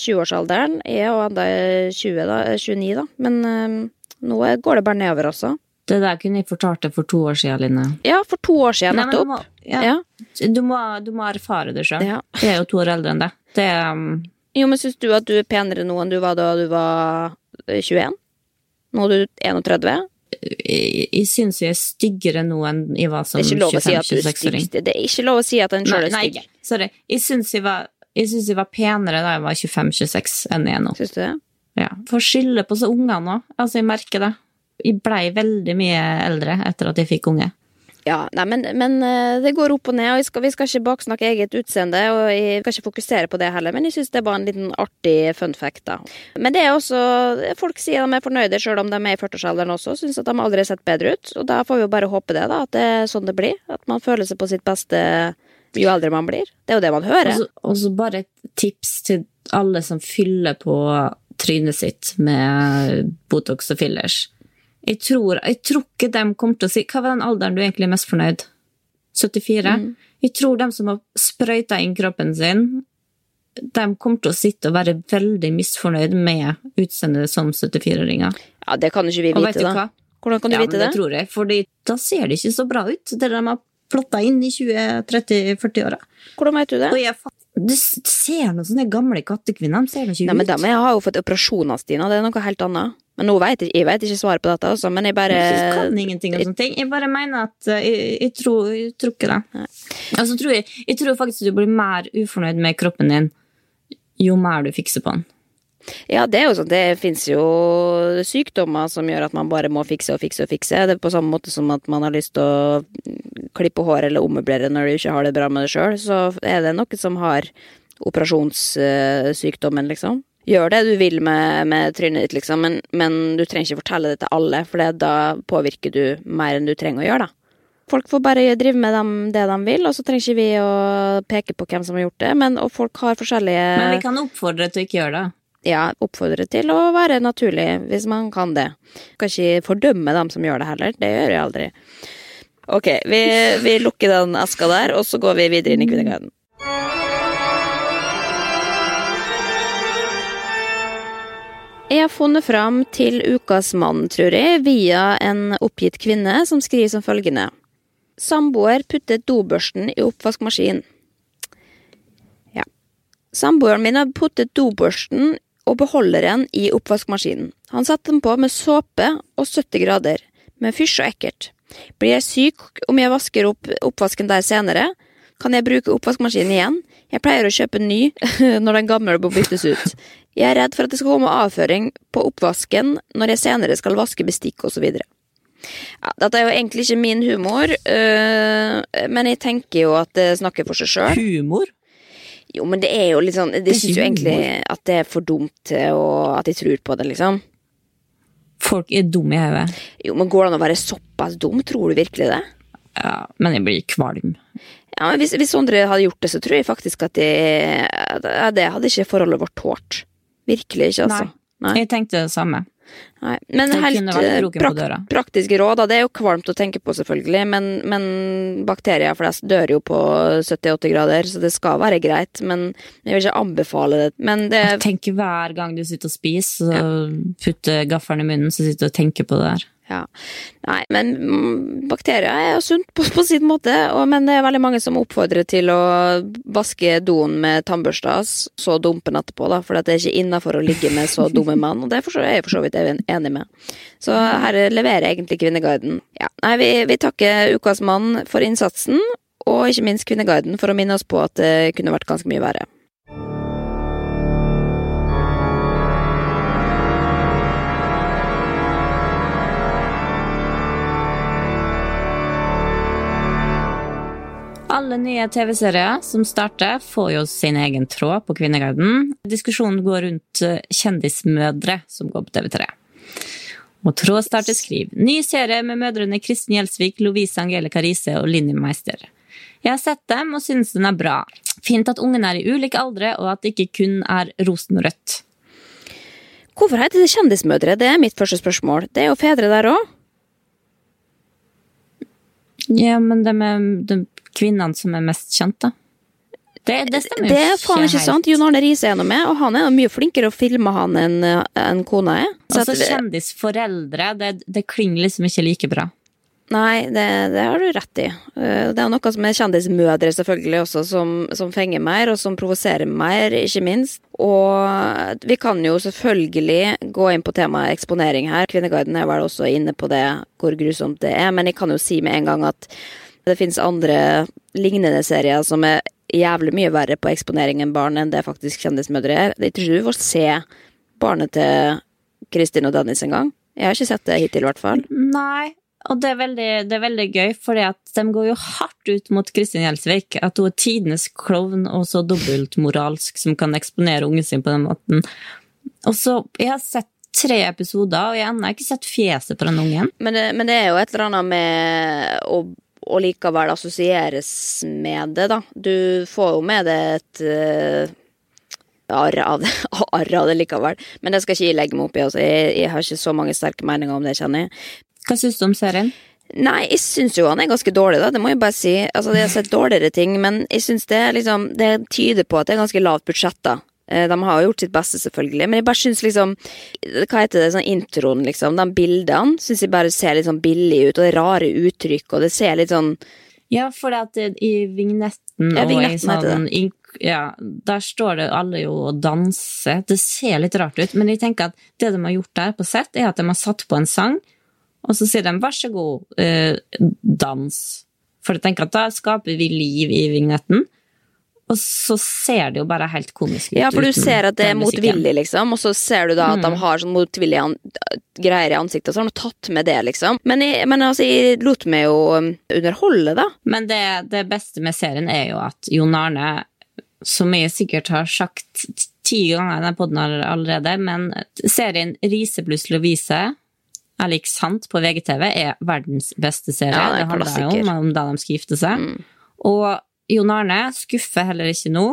20-årsalderen, er jo enda 20, da, eh, 29, da. Men nå går det bare nedover også. Det der kunne jeg fortalt deg for to år siden, Line. Ja, for to år siden Nei, men du nettopp. må, ja. Ja. Du, må, du må erfare det sjøl. Ja. Jeg er jo to år eldre enn deg. Det um, Jo, men syns du at du er penere nå enn du var da du var eh, 21? Nå er du 31? Jeg, jeg syns jeg er styggere nå enn jeg var som Det er ikke lov å si at du er 25-26-åring. Si Det er ikke lov å si at en sjøl er stygg. nei, sorry. Jeg syns jeg var jeg syns jeg var penere da jeg var 25-26 enn jeg er nå. Syns du det? Ja. For skylde på så ungene nå. Altså, jeg merker det. Jeg blei veldig mye eldre etter at jeg fikk unge. Ja, nei, men, men eh, det går opp og ned, og vi skal, vi skal ikke baksnakke eget utseende, og jeg skal ikke fokusere på det heller, men jeg syns det var en liten artig fun fact, da. Men det er også Folk sier de er fornøyde sjøl om de er i 40-årsalderen også, syns at de aldri har sett bedre ut, og da får vi jo bare håpe det, da, at det er sånn det blir. At man føler seg på sitt beste jo eldre man blir. Det er jo det man hører. Og så- Og så bare et tips til alle som fyller på trynet sitt med Botox og fillers. Jeg tror, jeg tror ikke de kommer til å si Hva var den alderen du egentlig er mest fornøyd? 74? Mm. Jeg tror de som har sprøyta inn kroppen sin, de kommer til å sitte og være veldig misfornøyd med utseendet som 74-åringer. Ja, det kan jo ikke vi Og vet vite, du da. hva? Hvordan kan du ja, vite det? det? det? tror jeg, fordi da ser det ikke så bra ut, det de har plotta inn i 20-30-40-åra. Hvordan vet du det? Og jeg Du ser noen sånne gamle kattekvinner, de ser da ikke Nei, men Nei, men Jeg har jo fått operasjoner, Stina. Det er noe helt annet. Men nå vet jeg, jeg vet ikke svaret på dette, altså, men jeg bare Jeg kan ingenting om sånne ting. Jeg bare mener at eh, jeg, jeg, tror, jeg tror ikke det. Og så tror jeg, jeg tror faktisk du blir mer ufornøyd med kroppen din jo mer du fikser på den. Ja, det er jo sånn. Det fins jo sykdommer som gjør at man bare må fikse og fikse og fikse. Det er på samme måte som at man har lyst til å klippe hår eller ommøblere når du ikke har det bra med det sjøl. Så er det noe som har operasjonssykdommen, liksom. Gjør det du vil med, med trynet ditt, liksom, men, men du trenger ikke fortelle det til alle, for det- da påvirker du mer enn du trenger å gjøre, da. Folk får bare drive med dem, det de vil, og så trenger ikke vi å peke på hvem som har gjort det. Men, og folk har forskjellige Men vi kan oppfordre til å ikke gjøre det. ja, oppfordre til å være naturlig, hvis man kan det. Kan ikke fordømme dem som gjør det heller. Det gjør jeg aldri. Ok, vi, vi lukker den eska der, og så går vi videre inn i Kvinneguiden. Jeg har funnet fram til ukas mann, tror jeg, via en oppgitt kvinne som skriver som følgende. Samboer puttet dobørsten i oppvaskmaskinen. Ja. Samboeren min har puttet dobørsten og beholderen i oppvaskmaskinen. Han satte den på med såpe og 70 grader, med fysj og ekkelt. Blir jeg syk om jeg vasker opp oppvasken der senere? Kan jeg bruke oppvaskmaskinen igjen? Jeg pleier å kjøpe ny når den gamle må byttes ut. Jeg er redd for at det skal komme avføring på oppvasken når jeg senere skal vaske bestikk osv. Ja, dette er jo egentlig ikke min humor, øh, men jeg tenker jo at det snakker for seg sjøl. Humor? Jo, men det er jo litt sånn Det syns jo egentlig at det er for dumt og at jeg tror på det, liksom. Folk er dumme i hodet. Jo, men går det an å være såpass dum? Tror du virkelig det? Ja, men jeg blir kvalm. Ja, men hvis, hvis Sondre hadde gjort det, så tror jeg faktisk at det, det hadde ikke forholdet vårt tålt. Virkelig ikke, altså. Nei. Jeg tenkte det samme. Nei. Men Det helt eh, døra. praktiske råd, da. Det er jo kvalmt å tenke på, selvfølgelig, men, men bakterier flest dør jo på 70-80 grader, så det skal være greit. Men jeg vil ikke anbefale det. Men det Tenk hver gang du sitter og spiser, så putter gaffelen i munnen, så sitter du og tenker på det der. Ja. Nei, men mm, bakterier er jo sunt på, på sin måte, og, men det er veldig mange som oppfordrer til å vaske doen med tannbørsta, så dumpe den etterpå, da, for det er ikke innafor å ligge med så dumme mann, og det er er jeg for så vidt enig med. Så her leverer egentlig Kvinneguiden. Ja. Nei, vi, vi takker Ukas mann for innsatsen, og ikke minst Kvinneguiden for å minne oss på at det kunne vært ganske mye verre. Alle nye TV-serier som starter, får jo sin egen tråd på Kvinneguiden. Diskusjonen går rundt eh, kjendismødre som går på TV3. Og Tråd starter skriv. Ny serie med mødrene Kristin Gjelsvik, Lovise Angelica Riise og Linni Meister. Jeg har sett dem og synes den er bra. Fint at ungene er i ulike aldre, og at det ikke kun er rosenrødt. Hvorfor heter det Kjendismødre? Det er mitt første spørsmål. Det er jo fedre der òg. Ja, men med de kvinnene som er mest kjent, da? Det, det stemmer jo Det er faen ikke sant. Jon Arne Riise er nå med, og han er jo mye flinkere å filme han enn en kona er. Så Altså, at- kjendisforeldre, det, det klinger liksom ikke like bra. Nei, det, det har du rett i. Eh, Det er noe som er kjendismødre selvfølgelig også, som, som fenger mer, og som provoserer mer, ikke minst. Og vi kan jo selvfølgelig gå inn på temaet eksponering her. Kvinneguiden er vel også inne på det, hvor grusomt det er. Men jeg kan jo si med en gang at det finnes andre lignende serier som er jævlig mye verre på eksponering enn barn enn det faktisk kjendismødre er. Jeg tror ikke du får se barnet til Kristin og Dennis engang. Jeg har ikke sett det hittil, i hvert fall. Nei, og det er veldig, det er veldig gøy, fordi de går jo hardt ut mot Kristin Gjelsvik. At hun er tidenes klovn og så dobbeltmoralsk som kan eksponere ungen sin på den måten. Og så, Jeg har sett tre episoder, og jeg har ikke sett fjeset på den ungen. Men det, men det er jo et eller annet med å, å likevel assosieres med det, da. Du får jo med det et uh, arr av av det likevel. Men det skal ikke jeg legge meg opp i. Altså. Jeg, jeg har ikke så mange sterke meninger om det, kjenner jeg. Hva syns du om serien? Nei, jeg syns jo han er ganske dårlig, da. Det må jeg bare si. Altså, jeg har sett dårligere ting, men jeg syns det liksom Det tyder på at det er ganske lavt budsjett, da. Eh, De har jo gjort sitt beste, selvfølgelig, men jeg bare syns liksom Hva heter det, sånn introen, liksom. De bildene syns jeg bare ser litt sånn billig ut, og det er rare uttrykk, og det ser litt sånn Ja, for det at i vignetten Ja, og i sånn ja, Der står det alle jo og danser. Det ser litt rart ut, men jeg tenker at det de har gjort der på sett, er at de har satt på en sang, og så sier de 'vær så god, eh, dans'. For jeg tenker at da skaper vi liv i vignetten. Og så ser det jo bare helt komisk ut. Ja, for du ser at det er motvillig, liksom, og så ser du da at Mm. de har sånn motvillige greier i ansiktet, så har de tatt med det, liksom. Men, jeg, men altså, jeg lot meg jo um, underholde, da. Men det, det beste med serien er jo at Jon Arne, som jeg sikkert har sagt ti ganger i denne poden allerede, men serien Riise pluss Lovise er lik sant på VGTV er verdens beste serie. Ja, det det handler jo om, om da de skal gifte seg. Mm. Og Jon Arne skuffer heller ikke nå.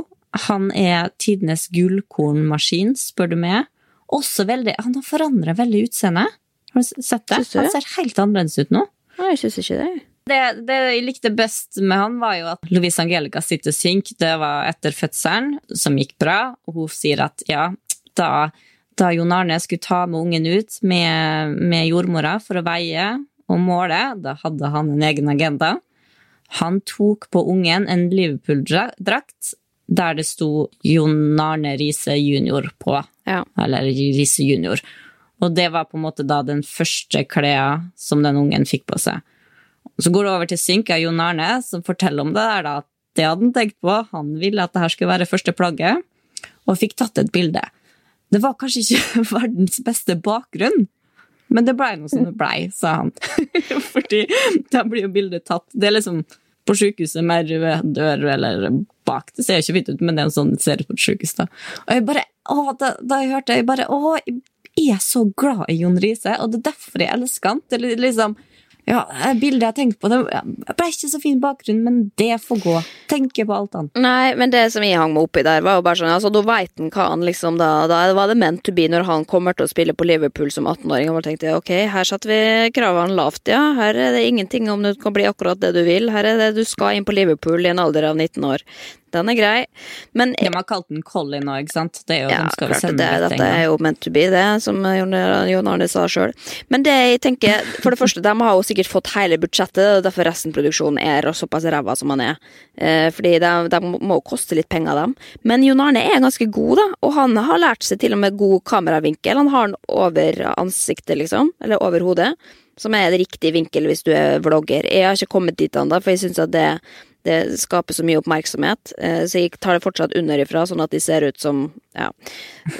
Han er tidenes gullkornmaskin, spør du meg. Også veldig, Han har forandra veldig utseende. Har du sett det? Du Han ser helt annerledes ut nå. Nei, jeg syns ikke det. Det, det jeg likte best med han, var jo at Louise Angelica sitter og synker. Det var etter fødselen, som gikk bra. Og hun sier at ja, da, da Jon Arne skulle ta med ungen ut med, med jordmora for å veie og måle, da hadde han en egen agenda. Han tok på ungen en Liverpool-drakt der det sto Jon Arne Riise junior på. Ja. Eller Riise junior. Og det var på en måte da den første klea som den ungen fikk på seg. Så går det over til synka Jon Arne, som forteller om det der da, det hadde han tenkt på. Han ville at det her skulle være første plagget, og fikk tatt et bilde. Det var kanskje ikke verdens beste bakgrunn, men det blei noe som det blei, sa han. Fordi da blir jo bildet tatt. Det er liksom på sykehuset med rød dør eller bak. Det ser jo ikke fint ut, men det er en sånn det ser ut på et sykehus. Da. Og jeg bare, å, da, da jeg hørte jeg bare, å, jeg er så glad i Jon Riise, og det er derfor jeg elsker han. Det er liksom, ja, bildet jeg tenker på, det ble ikke så fin bakgrunn, men det får gå. Tenker på alt annet. Nei, men det som jeg hang meg oppi der, var jo bare sånn altså, Da veit han hva han liksom da, da var det meant to be når han kommer til å spille på Liverpool som 18-åring. Og bare tenkte jeg, ok, her satte vi kravene lavt, ja. Her er det ingenting om du kan bli akkurat det du vil. Her er det du skal inn på Liverpool i en alder av 19 år. Den er grei. Men De har kalt den Colin nå, ikke sant? Det er jo, ja, de skal klart sende det, dette er jo meant to be, det, som Jon Arne sa sjøl. Men det jeg tenker, for det første, de har jo sikkert fått hele budsjettet, derfor resten produksjonen er såpass ræva som han er. Eh, fordi de, de må jo koste litt penger, dem. Men Jon Arne er ganske god, da, og han har lært seg til og med god kameravinkel. Han har den over ansiktet, liksom, eller over hodet, som er det riktige vinkel hvis du er vlogger. Jeg har ikke kommet dit ennå, for jeg syns at det det skaper så mye oppmerksomhet, eh, så jeg tar det fortsatt underifra, sånn at de ser ut som ja,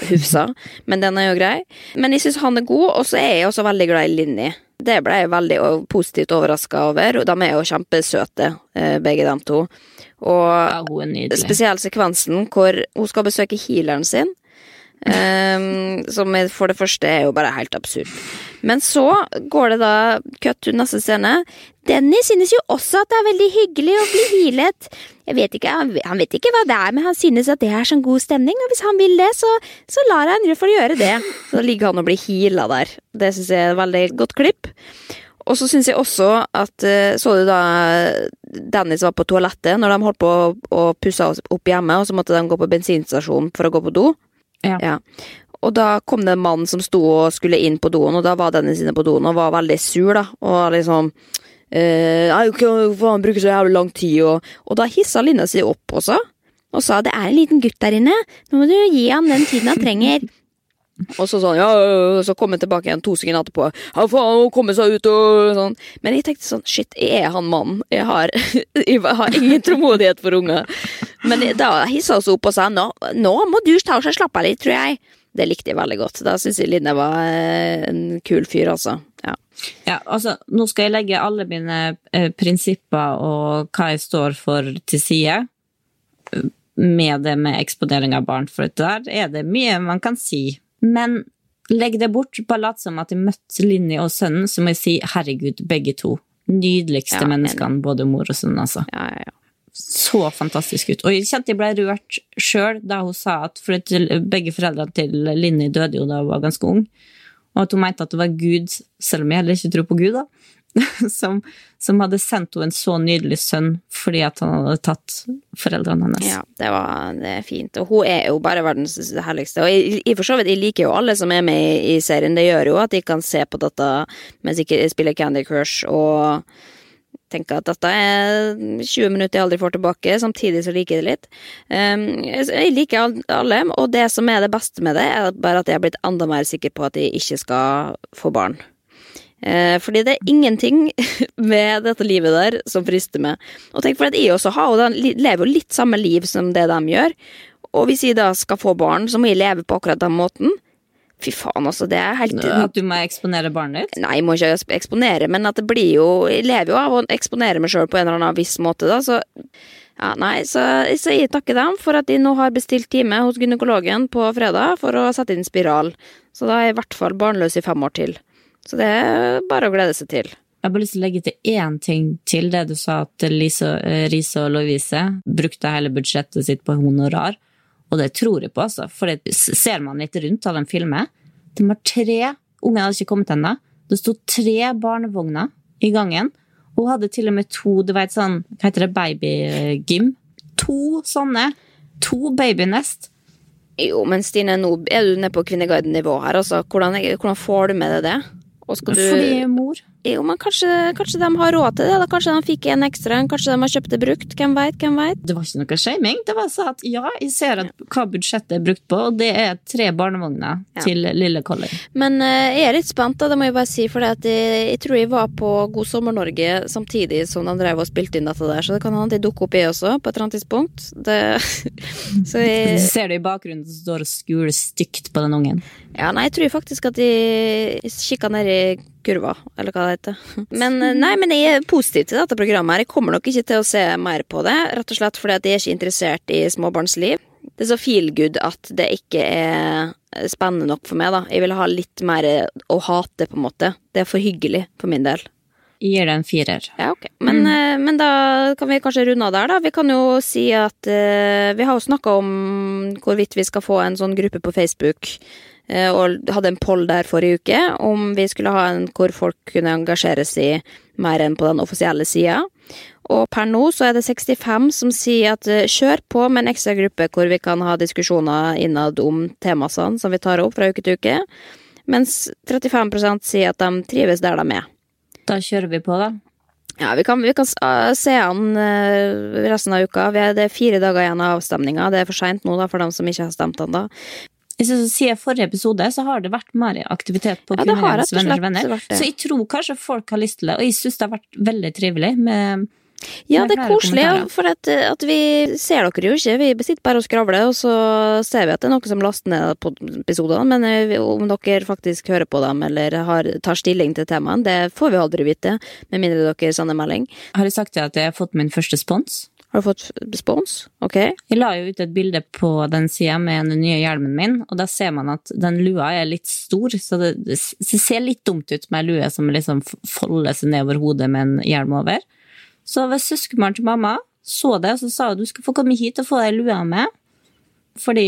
Hufsa. Men den er jo grei. Men jeg syns han er god, og så er jeg også veldig glad i Linni. Det ble jeg veldig positivt overraska over. og De er jo kjempesøte, eh, begge de to. Og Ja, spesielt sekvensen hvor hun skal besøke healeren sin. Ehm, som for det første er jo bare helt absurd. Men så går det da cut to neste scene. Denny synes jo også at det er veldig hyggelig å bli healet. Jeg vet ikke, han, vet ikke hva det er, men han synes at det er sånn god stemning, og hvis han vil det, så, så lar han få gjøre det. Så ligger han og blir heala der. Det synes jeg er et veldig godt klipp. Og så syns jeg også at eh, Så du da Dennis var på toalettet når de holdt på å pusse opp hjemme, og så måtte de gå på bensinstasjonen for å gå på do? Ja. Og da kom det en mann som sto og skulle inn på doen, og da var Dennis inne på doen og var veldig sur, da. Og liksom eh, Nei, hva faen, bruker så jævlig lang tid, og, og da hissa Linda seg opp også. Og sa det er en liten gutt der inne, nå må du gi han den tiden han trenger. Og så sånn, ja, ja, ja, så kom jeg tilbake igjen to sekunder etterpå. Ja, faen, hun kommer seg ut og sånn. Men jeg tenkte sånn, shit, jeg er han mannen. Jeg har, jeg har ingen tålmodighet for unger. Men da hissa hun seg opp og sa nå, nå må du ta og slappe av litt, tror jeg. Det likte jeg veldig godt. Da syns jeg Linne var eh, en kul fyr, altså. Ja. Ja, altså, nå skal jeg legge alle mine eh, prinsipper og hva jeg står for til side eh, med det med eksponering av barn, for der er det mye man kan si. Men legg det bort, bare lat som at jeg møtte Linni og sønnen, så må jeg si herregud, begge to. Nydeligste Ja, menneskene, både mor og sønn, altså. Ja, ja, ja. Så fantastisk ut. Og jeg kjente jeg ble rørt sjøl da hun sa at for begge foreldrene til Linni døde jo da hun var ganske ung. Og at hun mente at det var Gud, selv om jeg heller ikke tror på Gud, da, som, som hadde sendt henne en så nydelig sønn fordi at han hadde tatt foreldrene hennes. Ja, det, var, det er fint. Og hun er jo bare verdens herligste. Og jeg, for så vidt, jeg liker jo alle som er med i, i serien. Det gjør jo at de kan se på dette mens de spiller Candy Crush og tenke at dette er 20 minutter jeg aldri får tilbake, samtidig så liker jeg det litt. Um, jeg liker alle, og det som er det beste med det, er bare at jeg har blitt enda mer sikker på at jeg ikke skal få barn. Eh, fordi det er ingenting med dette livet der som frister meg. Og tenk for at jeg også har, og lever jo litt samme liv som det de gjør. Og hvis jeg da skal få barn, så må jeg leve på akkurat den måten. Fy faen, altså. Det er helt At du må eksponere barnet ditt? Nei, jeg må ikke eksponere, men at det blir jo Jeg lever jo av å eksponere meg sjøl på en eller annen viss måte, da, så ja, nei, så, så jeg takker dem for at de nå har bestilt time hos gynekologen på fredag for å sette inn spiral. Så da er jeg i hvert fall barnløs i fem år til. Så det er bare å glede seg til. Jeg har bare lyst til å legge til én ting til det du sa at Lise, eh, Riise og Lovise brukte hele budsjettet sitt på honorar. Og det tror jeg på, altså. For det ser man litt rundt av den filmen. De har tre Ungen hadde ikke kommet ennå. Det sto tre barnevogner i gangen. Hun hadde til og med to du vet, sånn, hva heter det, babygym. To sånne. To babynest. Jo, men Stine, nå er du nede på Kvinneguiden-nivå her, altså. Hvordan, hvordan får du med deg det? Du Fordi jeg er mor. Jo, men kanskje, kanskje de har råd til det? Da? Kanskje de fikk en ekstra? Kanskje de har kjøpt det brukt? Hvem veit? Hvem veit? Det var ikke noe shaming. Det var sånn at ja, jeg ser at, hva budsjettet er brukt på, og det er tre barnevogner Ja. til lille Colin. Men uh, jeg er litt spent, da, det må jeg bare si. For jeg, jeg tror jeg var på God sommer-Norge samtidig som de drev og spilte inn dette der. Så det kan hende de dukker opp, jeg også, på et eller annet tidspunkt. Det, så jeg Ser du i bakgrunnen som står og skuler stygt på den ungen? Ja, nei, jeg tror faktisk at de kikka i kurva, eller hva det heter. Men eh, nei, men jeg er positiv til dette programmet. her. Jeg kommer nok ikke til å se mer på det, rett og slett fordi at jeg er ikke interessert i småbarnsliv. Det er så feel good at det ikke er spennende nok for meg, da. Jeg vil ha litt mer å hate, på en måte. Det er for hyggelig for min del. Jeg gir det en firer. Ja, ok. Men, mm. men da kan vi kanskje runde av der, da. Vi kan jo si at uh, vi har jo snakka om hvorvidt vi skal få en sånn gruppe på Facebook. Eh, og hadde en poll der forrige uke om vi skulle ha en hvor folk kunne engasjere seg mer enn på den offisielle sida. Og per nå så er det 65 som sier at eh, kjør på med en ekstra gruppe hvor vi kan ha diskusjoner innad om temaene som vi tar opp fra uke til uke. Mens 35% sier at de trives der de er. Da kjører vi på, da. Ja, vi kan, vi kan uh, se an resten av uka. Vi det er fire dager igjen av avstemninga. Det er for seint nå da, for dem som ikke har stemt ennå. Siden forrige episode så har det vært mer aktivitet på Ja, og venners venner. Så jeg tror kanskje folk har lyst til det. Og jeg syns det har vært veldig trivelig med Ja, Det er koselig, for at, at vi ser dere jo ikke. Vi sitter bare og skravler, og så ser vi at det er noe som laster ned på episodene. Men eh, om dere faktisk hører på dem eller har, tar stilling til temaene, det får vi aldri vite. Med mindre dere sender melding. Har jeg sagt at jeg har fått min første spons? Har du fått respons? Ok. Jeg la jo ut et bilde på den sida med den nye hjelmen min, og da ser man at den lua er litt stor, så det, det ser litt dumt ut med ei lue som liksom folder seg ned over hodet med en hjelm over. Så hvis søskenbarnet til mamma så det, så sa hun du skal få komme hit og få deg lua med, fordi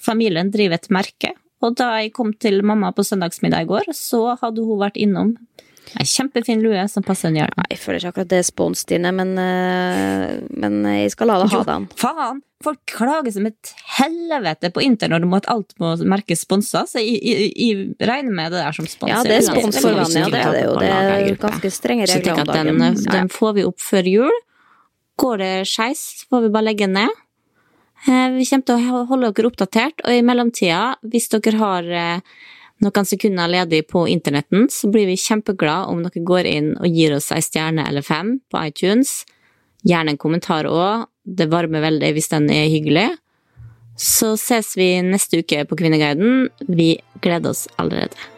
familien driver et merke. Og da jeg kom til mamma på søndagsmiddag i går, så hadde hun vært innom ei kjempefin lue som passer en hjelm. Nei, Jeg føler ikke akkurat det er spons, Stine, men, eh, men jeg skal la deg ha den. Faen! Folk klager som et helvete på internett om at alt må merkes sponsa, så jeg, jeg, jeg regner med det der som spons. Ja, det er uansett. spons ja, det er det jo. Det er ganske strenge regler om dagen. den, Ja, ja. den får vi opp før jul. Går det skeis, får vi bare legge ned. Eh, Vi kommer til å holde dere oppdatert, og i mellomtida, hvis dere har eh, noen sekunder ledig på internetten, så blir vi kjempeglade om dere går inn og gir oss ei stjerne eller fem på iTunes. Gjerne en kommentar òg, det varmer veldig hvis den er hyggelig. Så ses vi neste uke på Kvinneguiden. Vi gleder oss allerede.